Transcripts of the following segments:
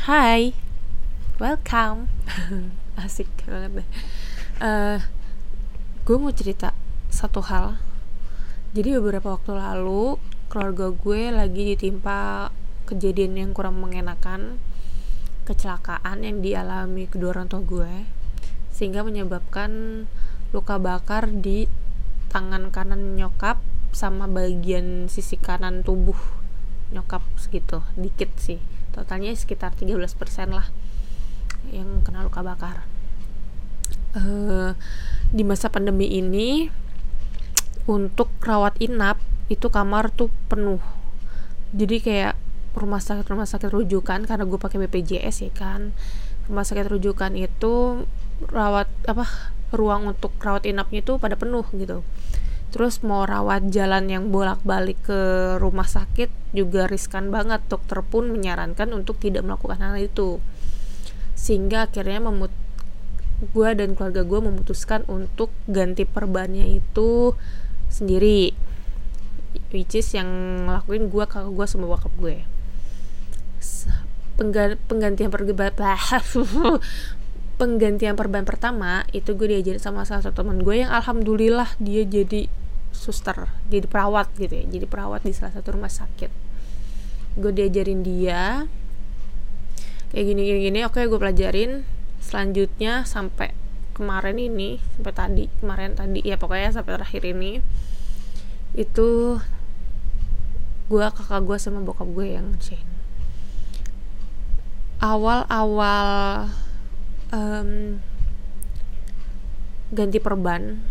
Hai, welcome. Asik banget deh. Uh, gue mau cerita satu hal. Jadi beberapa waktu lalu keluarga gue lagi ditimpa kejadian yang kurang mengenakan, kecelakaan yang dialami kedua orang tua gue, sehingga menyebabkan luka bakar di tangan kanan nyokap sama bagian sisi kanan tubuh nyokap segitu dikit sih totalnya sekitar 13% lah yang kena luka bakar. Uh, di masa pandemi ini untuk rawat inap itu kamar tuh penuh. Jadi kayak rumah sakit rumah sakit rujukan karena gue pakai BPJS ya kan. Rumah sakit rujukan itu rawat apa ruang untuk rawat inapnya itu pada penuh gitu terus mau rawat jalan yang bolak-balik ke rumah sakit juga riskan banget. Dokter pun menyarankan untuk tidak melakukan hal itu. Sehingga akhirnya memut gue dan keluarga gue memutuskan untuk ganti perbannya itu sendiri. Which is yang ngelakuin gue kakak gue sama bokap gue. Penggantian perban penggantian perban pertama itu gue diajarin sama salah satu teman gue yang alhamdulillah dia jadi suster jadi perawat gitu ya jadi perawat di salah satu rumah sakit. Gue diajarin dia kayak gini gini gini oke gue pelajarin selanjutnya sampai kemarin ini sampai tadi kemarin tadi ya pokoknya sampai terakhir ini. Itu gue kakak gue sama bokap gue yang chain awal-awal um, ganti perban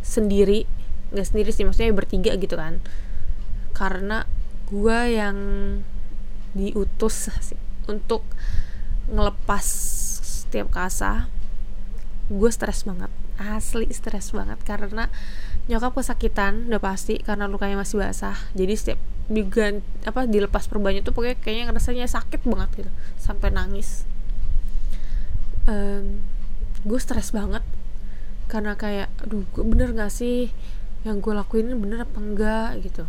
sendiri nggak sendiri sih maksudnya bertiga gitu kan. Karena gue yang diutus sih untuk ngelepas setiap kasa gue stres banget asli stres banget. Karena nyokap kesakitan udah pasti karena lukanya masih basah. Jadi setiap digan apa dilepas perbanyak tuh pokoknya kayaknya rasanya sakit banget gitu sampai nangis. Um, gue stres banget. Karena kayak aduh bener gak sih yang gue lakuin ini bener apa enggak gitu.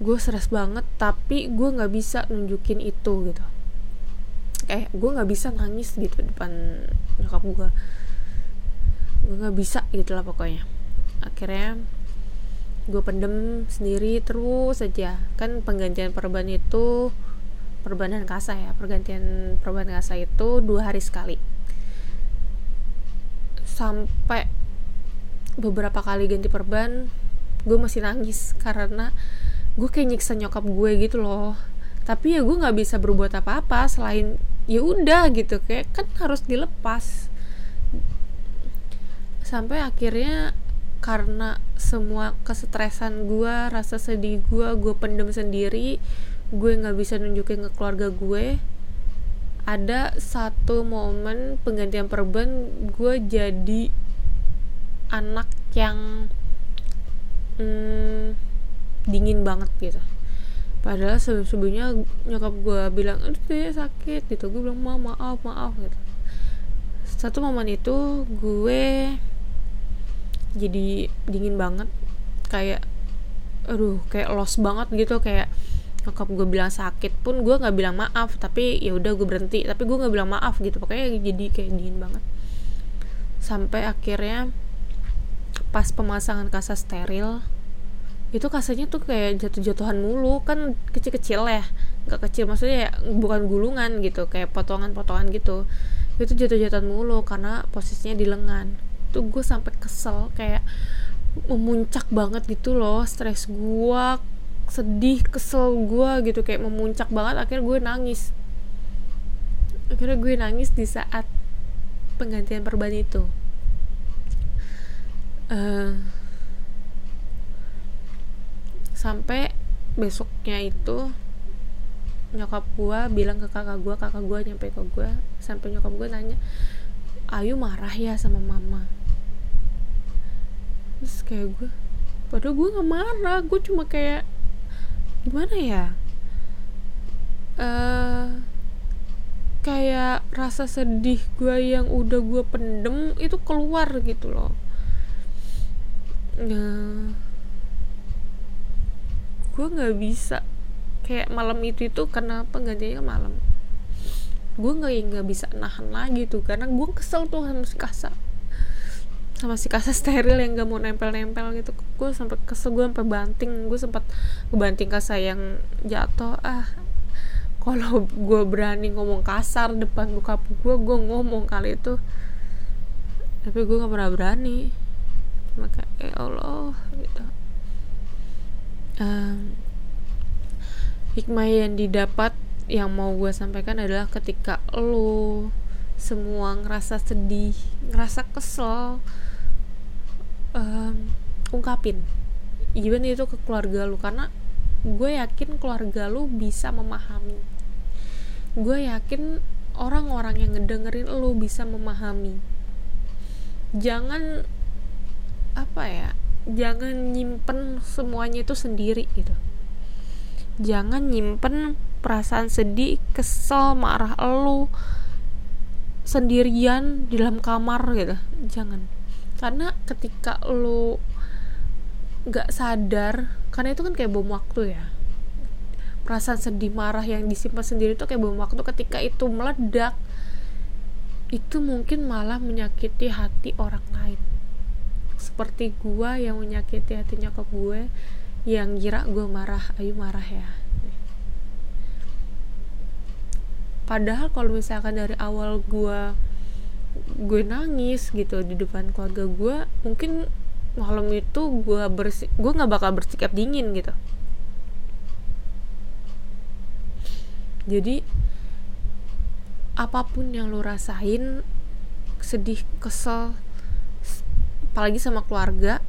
Gue stres banget tapi gue nggak bisa nunjukin itu gitu. Kayak gue nggak bisa nangis gitu depan nyokap gue. Gue nggak bisa gitu lah pokoknya. Akhirnya gue pendem sendiri terus saja kan penggantian perban itu perbanan kasa ya pergantian perban kasa itu dua hari sekali. Sampai beberapa kali ganti perban gue masih nangis karena gue kayak nyiksa nyokap gue gitu loh. Tapi ya gue nggak bisa berbuat apa-apa selain ya udah gitu kayak kan harus dilepas. Sampai akhirnya karena semua kesetresan gue rasa sedih gue gue pendem sendiri gue nggak bisa nunjukin ke keluarga gue ada satu momen penggantian perban gue jadi anak yang hmm, dingin banget gitu. Padahal sebelum-sebelumnya nyokap gue bilang aduh ya sakit gitu. Gue bilang ma maaf maaf gitu. Satu momen itu gue jadi dingin banget. Kayak aduh kayak los banget gitu. Kayak nyokap gue bilang sakit pun gue nggak bilang maaf. Tapi ya udah gue berhenti. Tapi gue nggak bilang maaf gitu. Pokoknya jadi kayak dingin banget. Sampai akhirnya pas pemasangan kasa steril itu kasanya tuh kayak jatuh-jatuhan mulu. Kan kecil-kecil ya nggak kecil maksudnya ya bukan gulungan gitu kayak potongan-potongan gitu. Itu jatuh-jatuhan mulu karena posisinya di lengan. Tuh gue sampai kesel kayak memuncak banget gitu loh stres gue sedih kesel gue gitu kayak memuncak banget. Akhirnya gue nangis. Akhirnya gue nangis di saat penggantian perban itu uh, sampai besoknya itu nyokap gue bilang ke kakak gue kakak gue nyampe ke gue sampai nyokap gue nanya Ayu marah ya sama mama? Terus kayak gue padahal gue gak marah gue cuma kayak gimana ya? Uh, kayak rasa sedih gue yang udah gue pendem itu keluar gitu loh nah. Gue nggak bisa. Kayak malam itu itu kenapa gantinya malam. Gue nggak nggak bisa nahan lagi tuh karena gue kesel tuh sama si kasa. Sama si kasa steril yang gak mau nempel-nempel gitu. Gue sampai kesel gue sampai banting. Gue sempat banting kasa yang jatuh. Ah kalau gue berani ngomong kasar depan buka gue gue ngomong kali itu. Tapi gue nggak pernah berani maka ya Allah gitu. Um, hikmah yang didapat yang mau gue sampaikan adalah ketika lo semua ngerasa sedih ngerasa kesel um, ungkapin. Even itu ke keluarga lu karena gue yakin keluarga lu bisa memahami. Gue yakin orang-orang yang ngedengerin lu bisa memahami. Jangan apa ya jangan nyimpen semuanya itu sendiri gitu. Jangan nyimpen perasaan sedih kesel marah elu sendirian di dalam kamar gitu. Jangan. Karena ketika lu nggak sadar karena itu kan kayak bom waktu ya. Perasaan sedih marah yang disimpan sendiri itu kayak bom waktu ketika itu meledak itu mungkin malah menyakiti hati orang lain seperti gua yang menyakiti hatinya ke gue yang kira gue marah ayo marah ya. Padahal kalau misalkan dari awal gue gue nangis gitu di depan keluarga gue mungkin malam itu gue bersih gue nggak bakal bersikap dingin gitu. Jadi apa pun yang lo rasain sedih kesel apalagi sama keluarga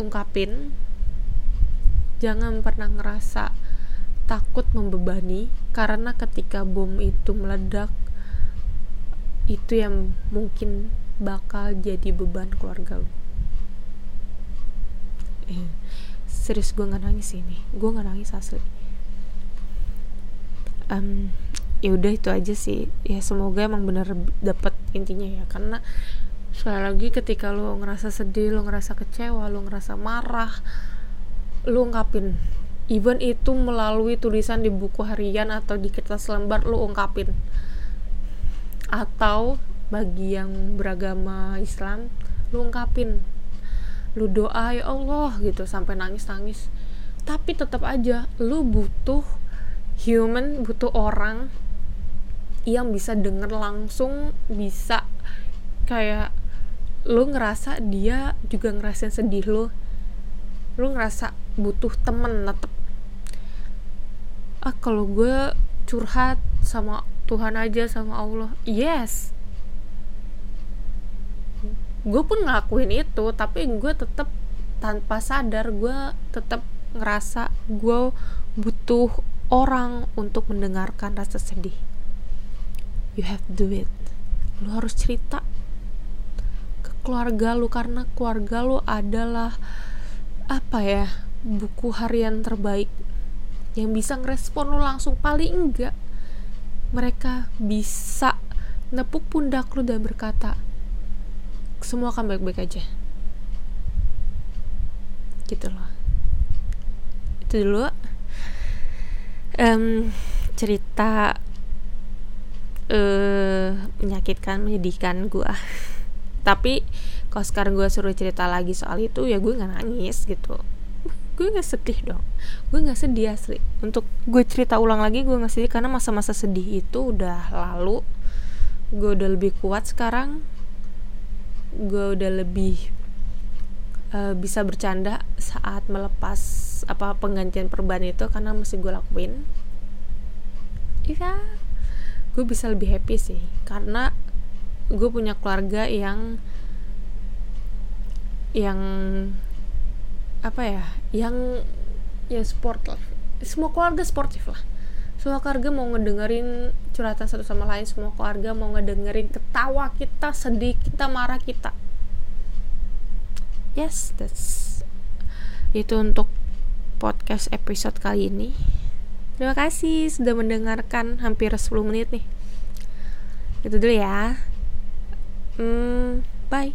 ungkapin jangan pernah ngerasa takut membebani karena ketika bom itu meledak itu yang mungkin bakal jadi beban keluarga lu. Eh, serius gue nggak nangis ini. Gue nggak nangis asli. Um, ya udah itu aja sih. Ya semoga emang bener dapet intinya ya. Karena sekali lagi ketika lo ngerasa sedih lo ngerasa kecewa lo ngerasa marah lo ungkapin. Even itu melalui tulisan di buku harian atau di kertas lembar lu ungkapin. Atau bagi yang beragama Islam lu ungkapin. Lu doa ya Allah gitu sampai nangis-nangis. Tapi tetap aja lu butuh human butuh orang yang bisa denger langsung bisa kayak lu ngerasa dia juga ngerasain sedih lu? Lu ngerasa butuh temen tetep? Ah kalau gue curhat sama Tuhan aja sama Allah yes. Gue pun ngelakuin itu tapi gue tetep tanpa sadar gue tetep ngerasa gue butuh orang untuk mendengarkan rasa sedih. You have to do it. Lu harus cerita keluarga lu karena keluarga lu adalah apa ya buku harian terbaik yang bisa ngerespon lo langsung. Paling enggak mereka bisa nepuk pundak lo dan berkata semua akan baik-baik aja. Gitu loh. Itu dulu. Um, cerita uh, menyakitkan menyedihkan gue tapi kalau sekarang gue suruh cerita lagi soal itu ya gue nggak nangis gitu. Gue nggak sedih dong. Gue nggak sedih asli. Untuk gue cerita ulang lagi gue nggak sedih karena masa-masa sedih itu udah lalu. Gue udah lebih kuat sekarang. Gue udah lebih uh, bisa bercanda saat melepas apa penggantian perban itu karena masih gue lakuin. Iya. Gue bisa lebih happy sih. Karena gue punya keluarga yang yang apa ya yang ya sport lah semua keluarga sportif lah. Semua keluarga mau ngedengerin curhatan satu sama lain. Semua keluarga mau ngedengerin ketawa kita sedih kita marah kita. Yes that's itu untuk podcast episode kali ini. Terima kasih sudah mendengarkan hampir 10 menit nih. Itu dulu ya hmm, bye